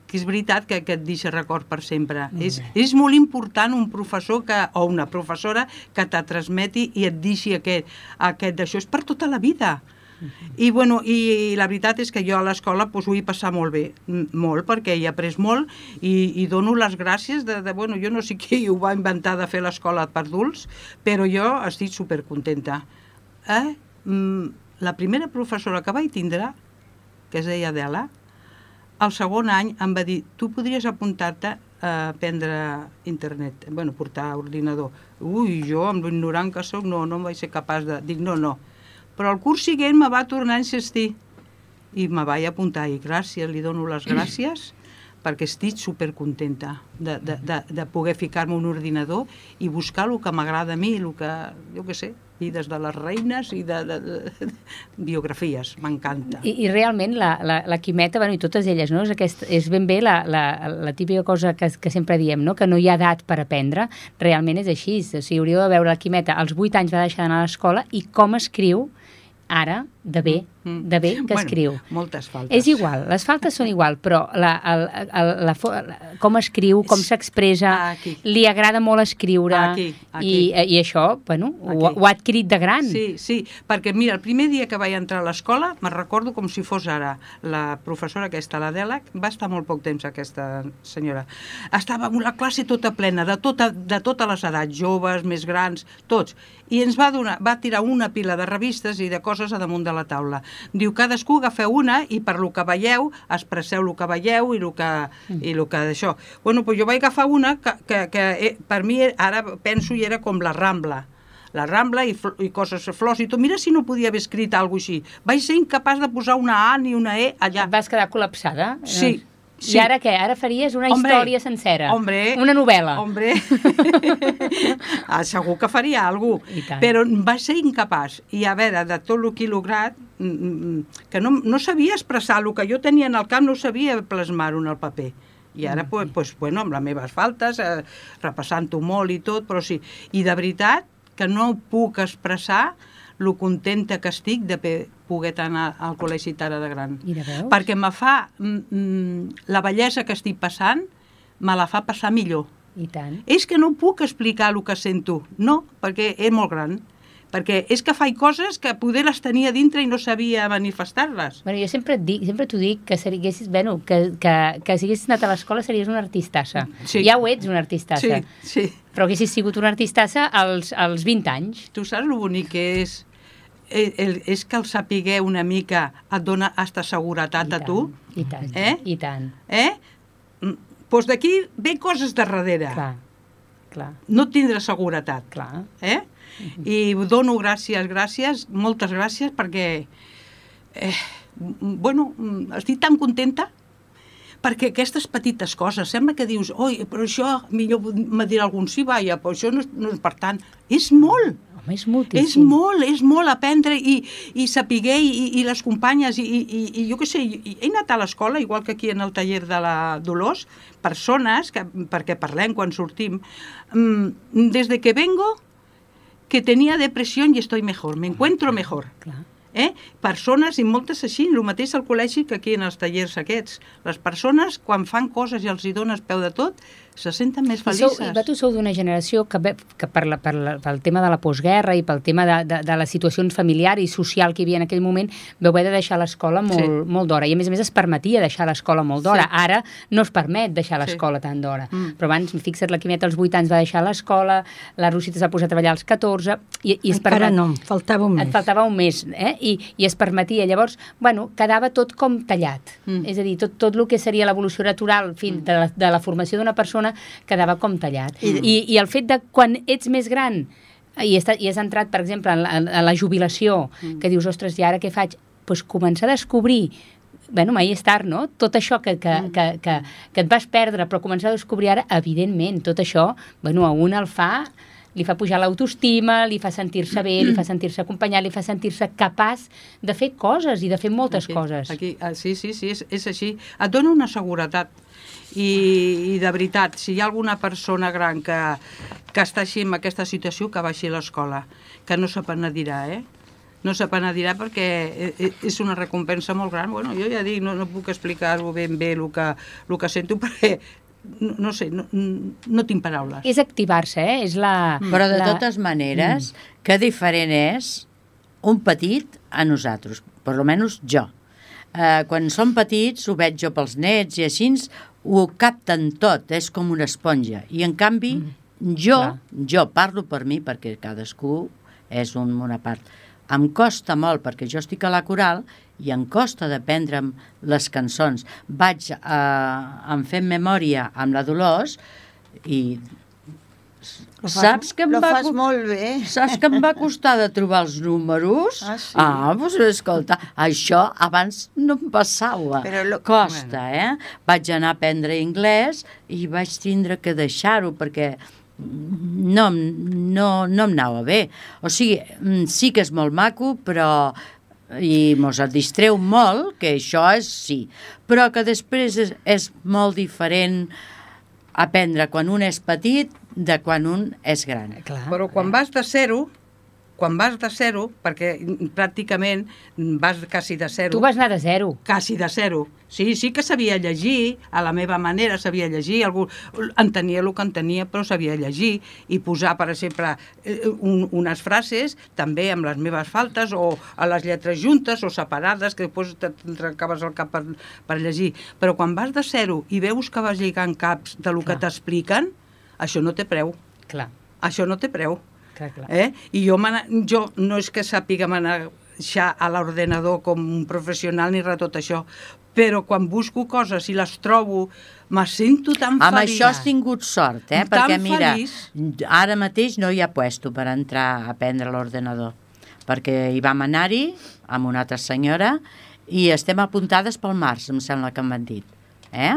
que és veritat que, que et deixa record per sempre. És, és molt important un professor que, o una professora que te transmeti i et deixi aquest, aquest d'això. És per tota la vida. I, bueno, i, la veritat és que jo a l'escola pues, ho he passat molt bé, molt, perquè he après molt i, i dono les gràcies de, de, bueno, jo no sé [laughs] qui ho va inventar de fer l'escola per adults, però jo estic supercontenta. Eh? Mm, la primera professora que vaig tindre, que es deia Adela, el segon any em va dir, tu podries apuntar-te a aprendre internet, bueno, portar ordinador. Ui, jo, amb l'ignorant que sóc, no, no em vaig ser capaç de... Dic, no, no. Però el curs següent me va tornar a insistir i me vaig apuntar i gràcies, li dono les gràcies [clears throat] perquè estic supercontenta de, de, de, de poder ficar-me un ordinador i buscar el que m'agrada a mi, el que, jo què sé, vides de les reines i de, de, de, biografies, m'encanta. I, I realment la, la, la Quimeta, bueno, i totes elles, no? és, aquest, és ben bé la, la, la típica cosa que, que sempre diem, no? que no hi ha edat per aprendre, realment és així. O sigui, hauríeu de veure la Quimeta, als 8 anys va deixar d'anar a l'escola i com escriu ara de bé, Mm. de bé que bueno, escriu. Moltes faltes. És igual, les faltes són igual, però la, el, el, la, la, com escriu, com s'expressa, Aquí. li agrada molt escriure Aquí, aquí. I, i això, bueno, ho, Aquí. ho ha adquirit de gran. Sí, sí, perquè mira, el primer dia que vaig entrar a l'escola, me'n recordo com si fos ara, la professora aquesta, l'Adela, va estar molt poc temps aquesta senyora. Estava amb la classe tota plena, de, tota, de totes les edats, joves, més grans, tots. I ens va, donar, va tirar una pila de revistes i de coses a damunt de la taula. Diu, cadascú agafeu una i per lo que veieu, expresseu el que veieu i el que, i lo que d'això. Bueno, doncs jo vaig agafar una que, que, que eh, per mi ara penso i era com la Rambla la Rambla i, i coses, flors i tot. Mira si no podia haver escrit alguna així. Vaig ser incapaç de posar una A ni una E allà. Et vas quedar col·lapsada? Sí, sí. I ara què? Ara faries una Hombre, història sencera? Hombre, Una novel·la? Hombre, [laughs] ah, segur que faria alguna tant. Però va ser incapaç. I a veure, de tot el que he lograt, mm, mm, que no, no sabia expressar el que jo tenia en el camp, no sabia plasmar-ho en el paper. I ara, pues, pues, bueno, amb les meves faltes, eh, repassant-ho molt i tot, però sí. I de veritat que no puc expressar lo contenta que estic de poder anar al col·legi Tara de Gran. Perquè me fa... Mm, mm, la bellesa que estic passant, me la fa passar millor. I tant. És que no puc explicar el que sento. No, perquè és molt gran. Perquè és que faig coses que poder les tenia dintre i no sabia manifestar-les. Bueno, jo sempre et dic, sempre t'ho dic, que seriguessis, bueno, que, que, que si haguessis anat a l'escola series una artistassa. Sí. Ja ho ets, una artistassa. Sí, sí. Però haguessis sigut una artistassa als, als 20 anys. Tu saps el bonic que és? El, el, és que el sapiguer una mica et dona hasta seguretat a tu. I tant, Eh? i tant. Eh? Doncs d'aquí ve coses de darrere. Clar, clar, No tindre seguretat. clar. Eh? I dono gràcies, gràcies, moltes gràcies, perquè, eh, bueno, estic tan contenta perquè aquestes petites coses, sembla que dius, oi, però això, millor me dirà algun, sí, vaja, però això no no és per tant. És molt, Home, és moltíssim. és molt, és molt aprendre i, i sapiguer i, i les companyes i, i, i jo què sé, he anat a l'escola, igual que aquí en el taller de la Dolors, persones, que, perquè parlem quan sortim, mm, desde que vengo, que tenía depresión y estoy mejor, me encuentro mejor. Clar. Eh? Persones, i moltes així, el mateix al col·legi que aquí en els tallers aquests. Les persones, quan fan coses i els hi dones peu de tot, se senten més I sou, felices. i vosaltres sou d'una generació que, ve, que per la, per la, pel tema de la postguerra i pel tema de, de, de les situacions familiars i social que hi havia en aquell moment, vau haver de deixar l'escola molt, Sí. molt d'hora. I a més a més es permetia deixar l'escola molt d'hora. Sí. Ara no es permet deixar Sí. l'escola tant d'hora. Mm. Però abans, fixa't, la Quimeta als 8 anys va deixar l'escola, la Rosita s'ha posat a treballar als 14, i, i es Encara permet- no, faltava un mes. et faltava un mes, eh? I, i es permetia. Llavors, bueno, quedava tot com tallat. Mm. És a dir, tot, tot el que seria l'evolució natural fins de, la, de la formació d'una persona quedava com tallat. I, I, I el fet de quan ets més gran i, està, i has entrat, per exemple, en la, en la jubilació, mm. que dius, ostres, i ara què faig? Doncs pues començar a descobrir bueno, mai és tard, no? Tot això que, que, que, que, que et vas perdre, però començar a descobrir ara, evidentment, tot això, bueno, a un el fa li fa pujar l'autoestima, li fa sentir-se bé, li fa [clears throat] sentir-se acompanyat, li fa sentir-se capaç de fer coses i de fer moltes aquí, coses. Aquí, ah, sí, sí, sí, és, és així. Et dona una seguretat. I, I de veritat, si hi ha alguna persona gran que, que està així en aquesta situació, que baixi a l'escola, que no se penedirà, eh? No se penedirà perquè eh, eh, és una recompensa molt gran. Bueno, jo ja dic, no, no puc explicar-ho ben bé el que, el que sento [laughs] perquè, no, no sé, no, no tinc paraules. És activar-se, eh? És la... Però de la... totes maneres, que diferent és un petit a nosaltres, per lo menys jo. Eh, quan som petits, ho veig jo pels nets i així, ho capten tot, és com una esponja. I en canvi, jo, jo parlo per mi, perquè cadascú és un, una part. Em costa molt, perquè jo estic a la coral i em costa d'aprendre'm les cançons. Vaig eh, em fent memòria amb la Dolors i fas- saps que em va... fas molt bé. Saps que em va costar de trobar els números? Ah, sí? Ah, doncs escolta, això abans no em passava. Però lo- Costa, eh? Vaig anar a aprendre anglès i vaig tindre que deixar-ho perquè no, no, no em anava bé. O sigui, mm, sí que és molt maco, però i mos et distreu molt, que això és sí, però que després és, és molt diferent aprendre quan un és petit de quan un és gran. Clar. Però quan vas de zero, quan vas de zero, perquè pràcticament vas quasi de zero... Tu vas anar de zero. Quasi de zero. Sí, sí que sabia llegir, a la meva manera sabia llegir, algú entenia el que entenia, però sabia llegir i posar, per exemple, eh, un, unes frases també amb les meves faltes o a les lletres juntes o separades, que després trencaves el cap per, per llegir. Però quan vas de zero i veus que vas lligant caps de lo que t'expliquen, això no té preu. Clar, Això no té preu. clar, clar. Eh? I jo, jo no és que sàpiga manejar a l'ordenador com un professional ni res tot això, però quan busco coses i les trobo, me sento tan Amb feliç. això has tingut sort, eh? Tan Perquè, mira, feliç. ara mateix no hi ha puesto per entrar a aprendre l'ordenador. Perquè hi vam anar-hi amb una altra senyora i estem apuntades pel març, em sembla que m'han dit. Eh?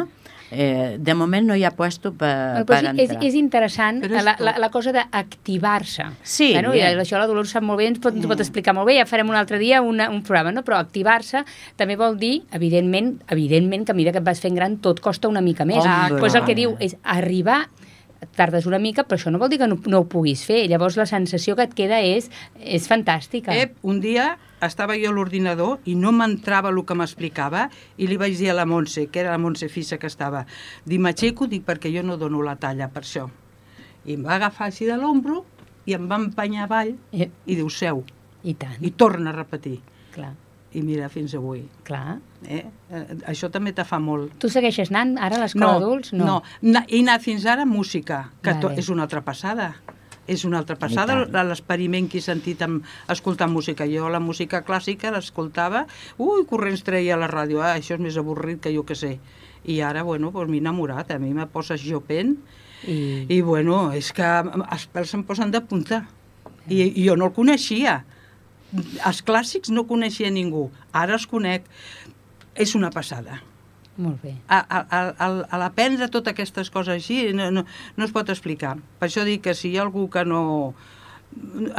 Eh, de moment no hi ha puesto per, Però per sí, és, entrar. és interessant Però és la, la, la cosa d'activar-se. Sí, bueno, i bien. això la Dolors sap molt bé, ens pot, ens pot explicar molt bé, ja farem un altre dia una, un programa, no? però activar-se també vol dir, evidentment, evidentment que a mesura que et vas fent gran tot costa una mica més. Hombre. Pues el que diu és arribar tardes una mica, però això no vol dir que no, no ho puguis fer. Llavors la sensació que et queda és, és fantàstica. Eh, un dia estava jo a l'ordinador i no m'entrava el que m'explicava i li vaig dir a la Montse, que era la Montse Fissa que estava, dic, m'aixeco, dic, perquè jo no dono la talla per això. I em va agafar així de l'ombro i em va empanyar avall Eh, i diu, seu, I tant, i torna a repetir. clar, I mira, fins avui. clar. Eh? Eh, això també te fa molt. Tu segueixes anant ara a l'escola d'adults? no, no. He anat fins ara a música, que Vale. és una altra passada. És una altra passada I l'experiment que he sentit amb escoltar música. Jo la música clàssica l'escoltava, ui, corrents treia a la ràdio, ah, això és més avorrit que jo que sé. I ara, bueno, doncs m'he enamorat, a mi me poses Chopin I... i, bueno, és que els pèls se'm posen de punta. I, I jo no el coneixia. Els clàssics no coneixia ningú, ara els conec. És una passada Molt bé. a, a, a, a- a l'aprendre totes aquestes coses així no, no, no es pot explicar. Per això dic que si hi ha algú que no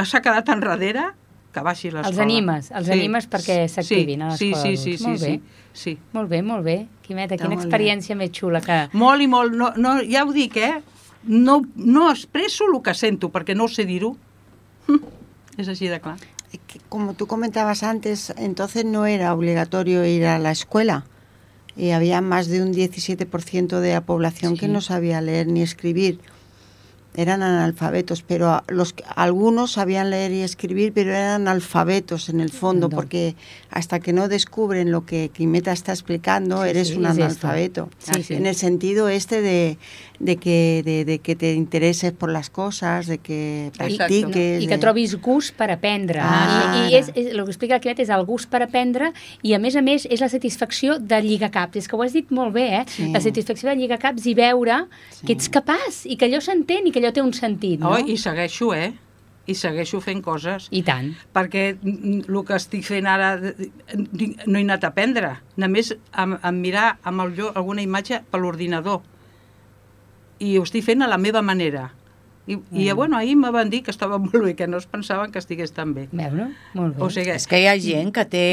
s'ha quedat enrere, que baixi a l'escola. Els animes, els animes perquè s'activin a sí, l'escola sí, sí, sí, Molt sí, bé. sí. Molt bé, molt bé. Quimeta, Està quina molt bé. experiència més xula que... Molt i molt, no, no, ja ho dic, eh? No, no expresso el que sento, perquè no sé dir-ho. [laughs] És així de clar. Que como tú comentabas antes, entonces no era obligatorio ir a la escuela. Y había más de un 17% de la población que no sabía leer ni escribir. Eran analfabetos, pero a- los, algunos sabían leer y escribir, pero eran analfabetos en el fondo, Entiendo. porque hasta que no descubren lo que Quimeta está explicando, Sí, eres sí, un es analfabeto. Sí, sí. En el sentido este de, de, que, de, de que te intereses por las cosas, de que Exacto. practiques. I que trobis gust per aprendre. Ah, I, i és, és, el que explica el Quimet és el gust per aprendre i, a més a més, és la satisfacció de lligar caps. És que ho has dit molt bé, eh? Sí. La satisfacció de lligar caps i veure Sí. que ets capaç i que allò s'entén i que allò té un sentit, no? Oh, I segueixo, eh? I segueixo fent coses. I tant. perquè el que estic fent ara no he anat a aprendre, només a, a mirar amb el, jo alguna imatge per l'ordinador i ho estic fent a la meva manera i, i bueno, ahir me van dir que estava [laughs] molt bé, que no es pensaven que estigués tan bé. Veu, no? Molt bé. O sigui, És que hi ha gent que té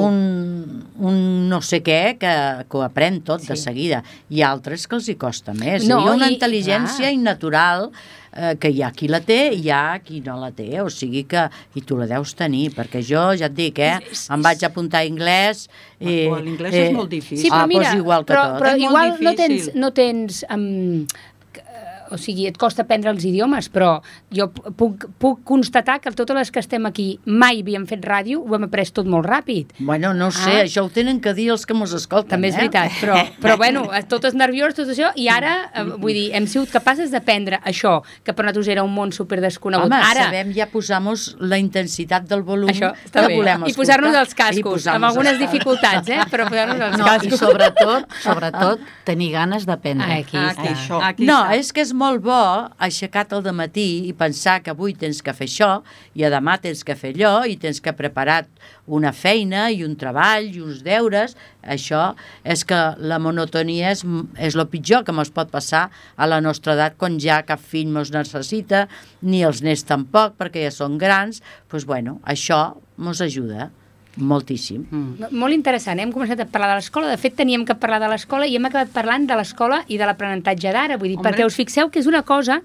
un, un no sé què que, que ho aprèn tot sí. de seguida i altres que els hi costa més. No, hi ha una i- intel·ligència clar. innatural eh, que hi ha qui la té i hi ha qui no la té, o sigui que i tu la deus tenir, perquè jo ja et dic, eh, em vaig apuntar a anglès i, Oh, l'inglès és molt difícil. Sí, però ah, mira, doncs igual que però, tot. però igual no tens, no tens um, o sigui, et costa aprendre els idiomes, però jo pu- puc, puc constatar que totes les que estem aquí mai havíem fet ràdio, ho hem après tot molt ràpid. Bueno, no sé, Ah. això ho tenen que dir els que mos escolten, També és eh? veritat, però, [laughs] però bueno, totes nerviós, tot això, i ara, eh, vull dir, hem sigut capaces d'aprendre això, que per nosaltres era un món super desconegut. Home, ara, sabem ja posar-nos la intensitat del volum això que bé. volem I escoltar. posar-nos els I cascos, amb algunes dificultats, eh? Però posar-nos els No, i cascos. sobretot, sobretot, tenir ganes d'aprendre. Ah, aquí Aquí, està. això. Aquí no, està. és que és molt bo aixecat al matí i pensar que avui tens que fer això i a demà tens que fer allò i tens que preparar una feina i un treball i uns deures. Això és que la monotonia és, és el pitjor que ens pot passar a la nostra edat quan ja cap fill mos necessita, ni els nens tampoc, perquè ja són grans. Doncs pues, bueno, això mos ajuda moltíssim. Mm. Molt interessant, eh? hem començat a parlar de l'escola, de fet teníem que parlar de l'escola i hem acabat parlant de l'escola i de l'aprenentatge d'ara, vull dir, Hombre. perquè us fixeu que és una cosa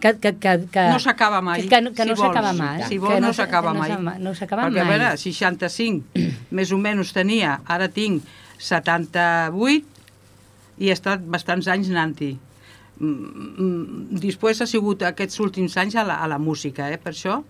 que... que, que, que No s'acaba mai. Que, que, que si no s'acaba mai. Si que vols, no s- s'acaba mai. No s'acaba Perquè, mai. a veure, 65, més o menys tenia, ara tinc 78 i he estat bastants anys anant-hi. Mm, mm, Després ha sigut aquests últims anys a la, a la música, eh? per això,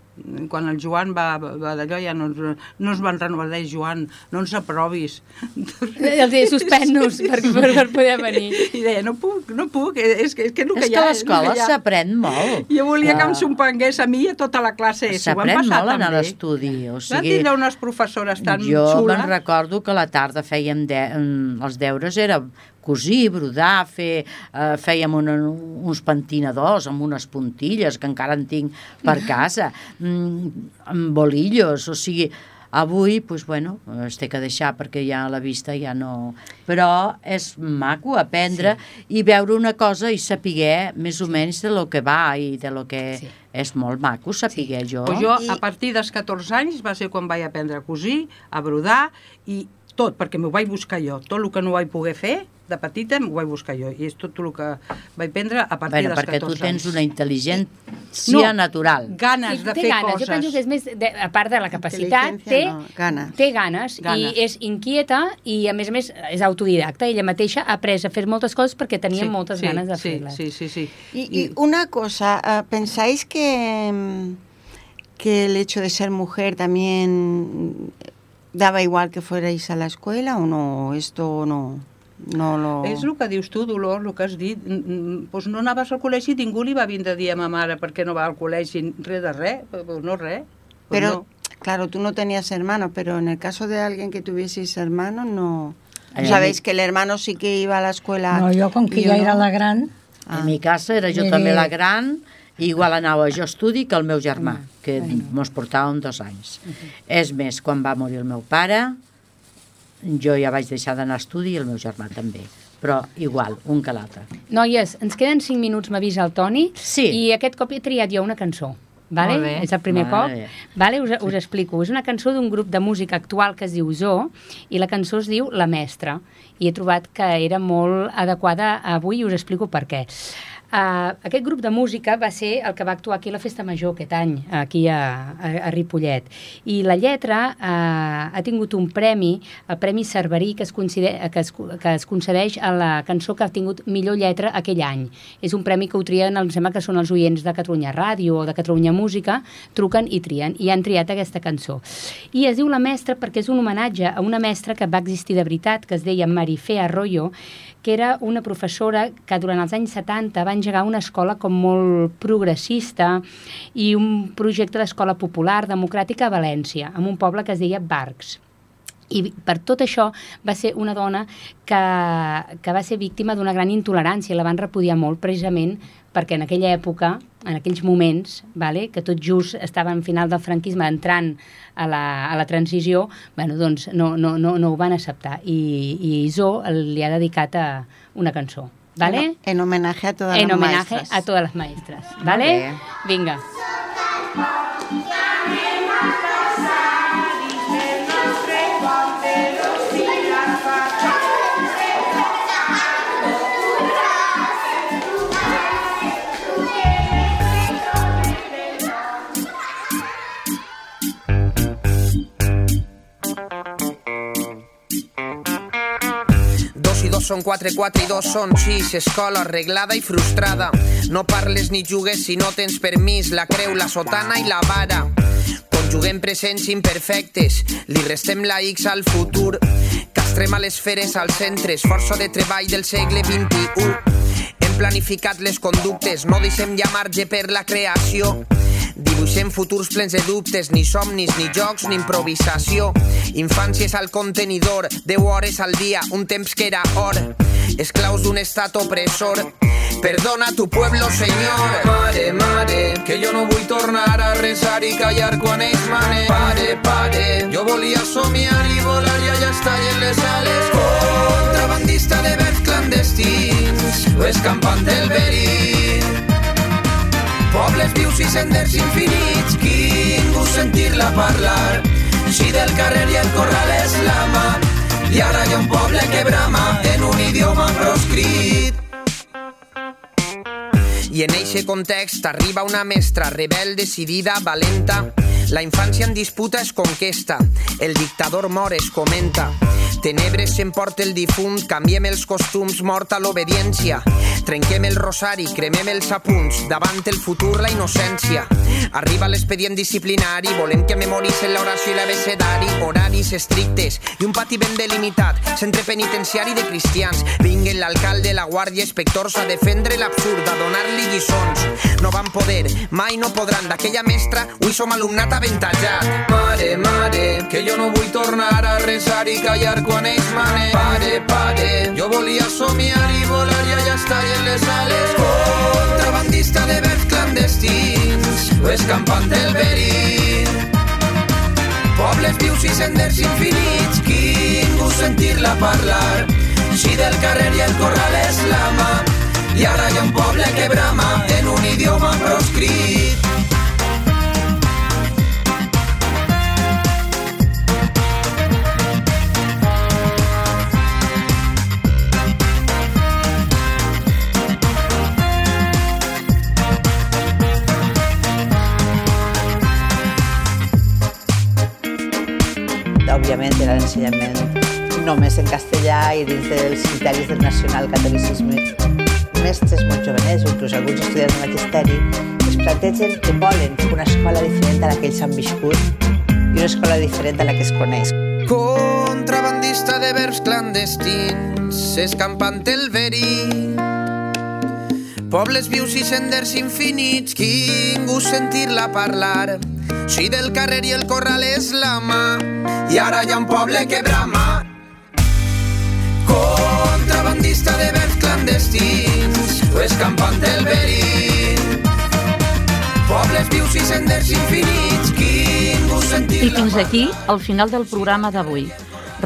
quan el Joan va, va d'allò ja no, no ens van renovar, deia Joan, no ens aprovis. Els deia suspèn-nos per, per, per poder venir. I deia, no puc, no puc, és que, és que que És que ha... a l'escola que ha. s'aprèn molt. Jo volia que em Ah, s'ompengués a mi i a tota la classe. S'aprèn molt tan bé. l'estudi. O Van sigui, tindre unes professores tan jo xules. me'n recordo que a la tarda fèiem de, mm, els deures era cosir, brodar, fer, eh, fèiem una, uns pentinadors amb unes puntilles que encara en tinc per casa, mm, amb bolillos, o sigui, avui, doncs, bueno, es té que deixar perquè ja a la vista ja no... Però és maco aprendre sí. i veure una cosa i saber més o menys de lo que va i de lo que... Sí. És molt maco saber sí. jo. Pues jo, I- a partir dels 14 anys, va ser quan vaig aprendre a cosir, a brodar, i tot, perquè m'ho vaig buscar jo. Tot el que no vaig poder fer, de petita, m'ho vaig buscar jo. I és tot el que vaig aprendre a partir Bueno, dels 14 perquè tu tens una intel·ligència No. natural. Ganes de té fer ganes, coses. jo penso que és més, de, a part de la capacitat, té, no, ganes. té ganes, Ganes. i és inquieta i a més a més és autodidacta, ella mateixa ha après a fer moltes coses perquè tenia Sí, moltes sí, ganes de sí, fer-les. Sí, sí, sí. Y, y una cosa, ah, ¿pensáis que, que el hecho de ser mujer también daba igual que fuerais a la escuela o no? Esto no, no lo... És el que dius tu, Dolors, el que has dit. Mm, mm, Pues no anaves al col·legi i ningú li va vindre a dir a ma mare per què no va al col·legi, res de res, pues no res. Pues Pero, no. claro, tú no tenías hermanos, pero en el caso de alguien que tuvieseis hermanos, no... Ay, a Sabéis que el hermano sí que iba a la escuela. No, jo, com que i jo no. era la gran, Ah. En mi casa era jo Mire. també la gran, i igual anava jo a estudi que el meu germà, que mos portàvem dos anys. És més, quan va morir el meu pare, jo ja vaig deixar d'anar a estudi i el meu germà també. Però igual, un que l'altre. Noies, ens queden 5 minuts, m'avisa el Toni, Sí. i aquest cop he triat jo una cançó. Vale? És el primer Vale. cop. Vale? Us, us explico. És una cançó d'un grup de música actual que es diu Zoo i la cançó es diu La Mestra. I he trobat que era molt adequada avui i us explico per què. Uh, aquest grup de música va ser el que va actuar aquí a la Festa Major aquest any, aquí a, a, a Ripollet. I la lletra uh, ha tingut un premi, el Premi Cerverí, que es, que, es, que es concedeix a la cançó que ha tingut millor lletra aquell any. És un premi que ho trien, em sembla que són els oients de Catalunya Ràdio o de Catalunya Música, truquen i trien, i han triat aquesta cançó. I es diu La Mestra perquè és un homenatge a una mestra que va existir de veritat, que es deia Marifé Arroyo, que era una professora que durant els anys 70 va engegar una escola com molt progressista i un projecte d'escola popular democràtica a València, en un poble que es deia Barcs. I per tot això va ser una dona que, que va ser víctima d'una gran intolerància, la van repudiar molt precisament perquè en aquella època, en aquells moments, vale, que tot just estava en final del franquisme entrant a la, a la transició, bueno, doncs no, no, no, no ho van acceptar. I, i Iso li ha dedicat a una cançó. ¿Vale? En, en homenaje a todas en las homenaje maestras. a todas las maestras. ¿Vale? Vinga. Són quatre, quatre i dos són sis. Escola arreglada i frustrada. No parles ni jugues si no tens permís. La creu, la sotana i la vara. Conjuguem presents imperfectes. Li restem la X al futur. Castrem a les feres als centres. Força de treball del segle XXI. Hem planificat les conductes. No deixem ja marge per la creació. Dibuixem futurs plens de dubtes, ni somnis, ni jocs, ni improvisació. Infàncies al contenidor, 10 hores al dia, un temps que era or. Esclaus d'un estat opressor. Perdona tu pueblo, senyor. Mare, mare, que jo no vull tornar a resar i callar quan ells manen. Pare, pare, jo volia somiar i volar i allà estar en les ales. Contrabandista de verbs clandestins, o escampant del verí. Pobles vius i senders infinits, ningú sentir-la parlar. Si del carrer i el corral és la mà, i ara hi ha un poble que brama en un idioma proscrit. I en eixe context arriba una mestra rebel, decidida, valenta. La infància en disputa es conquesta, el dictador mor es comenta. Tenebres s'emporta el difunt, canviem els costums, morta l'obediència. Trenquem el rosari, cremem els apunts, davant el futur la innocència. Arriba l'expedient disciplinari, volem que memoricen l'oració i l'abecedari, horaris estrictes i un pati ben delimitat, centre penitenciari de cristians. Vinguen l'alcalde, la guàrdia, inspectors a defendre l'absurd, a donar-li lliçons. No van poder, mai no podran, d'aquella mestra, avui som alumnat aventajat. Mare, mare, que jo no vull tornar a resar i callar quan ells manen. Pare, pare, jo volia somiar i volar i allà estar en les ales. Contrabandista de verbs clandestins, o escampant del verí. Pobles vius i senders infinits, ningú sentir-la parlar. Si del carrer i el corral és la mà, i ara hi ha un poble que brama en un idioma proscrit. Òbviament era l'ensenyament només en castellà i dins dels criteris del nacional catolicisme. Mestres molt jovenets o inclús alguns estudiants de magisteri es plantegen que volen una escola diferent a la que ells han viscut i una escola diferent a la que es coneix. Contrabandista de verbs clandestins, escampant el verí. Pobles vius i senders infinits, ningú sentir-la parlar. Si del carrer i el corral és la mà, i ara hi ha un poble que brama. Contrabandista de verbs clandestins, o escampant el verí. Pobles vius i senders infinits, ningú I sentir-la fins aquí el final del programa d'avui,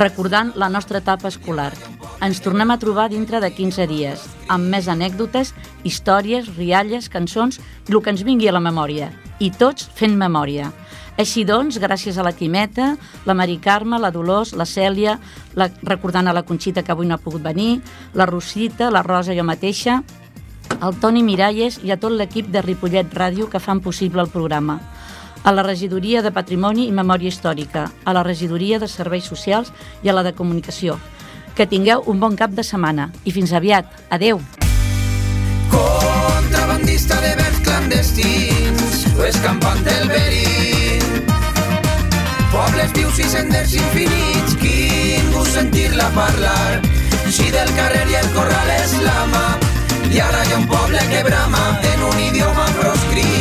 recordant la nostra etapa escolar. Ens tornem a trobar dintre de 15 dies, amb més anècdotes, històries, rialles, cançons i el que ens vingui a la memòria. I tots fent memòria. Així doncs, gràcies a la Quimeta, la Mari Carme, la Dolors, la Cèlia, la, recordant a la Conxita que avui no ha pogut venir, la Rosita, la Rosa i jo mateixa, al Toni Miralles i a tot l'equip de Ripollet Ràdio que fan possible el programa a la Regidoria de Patrimoni i Memòria Històrica, a la Regidoria de Serveis Socials i a la de Comunicació. Que tingueu un bon cap de setmana i fins aviat. Adeu! Contrabandista de verbs clandestins, o escampant del verí. Pobles vius i senders infinits, ningú sentir-la parlar. Si del carrer i el corral és la mà, i ara hi ha un poble que brama en un idioma proscrit.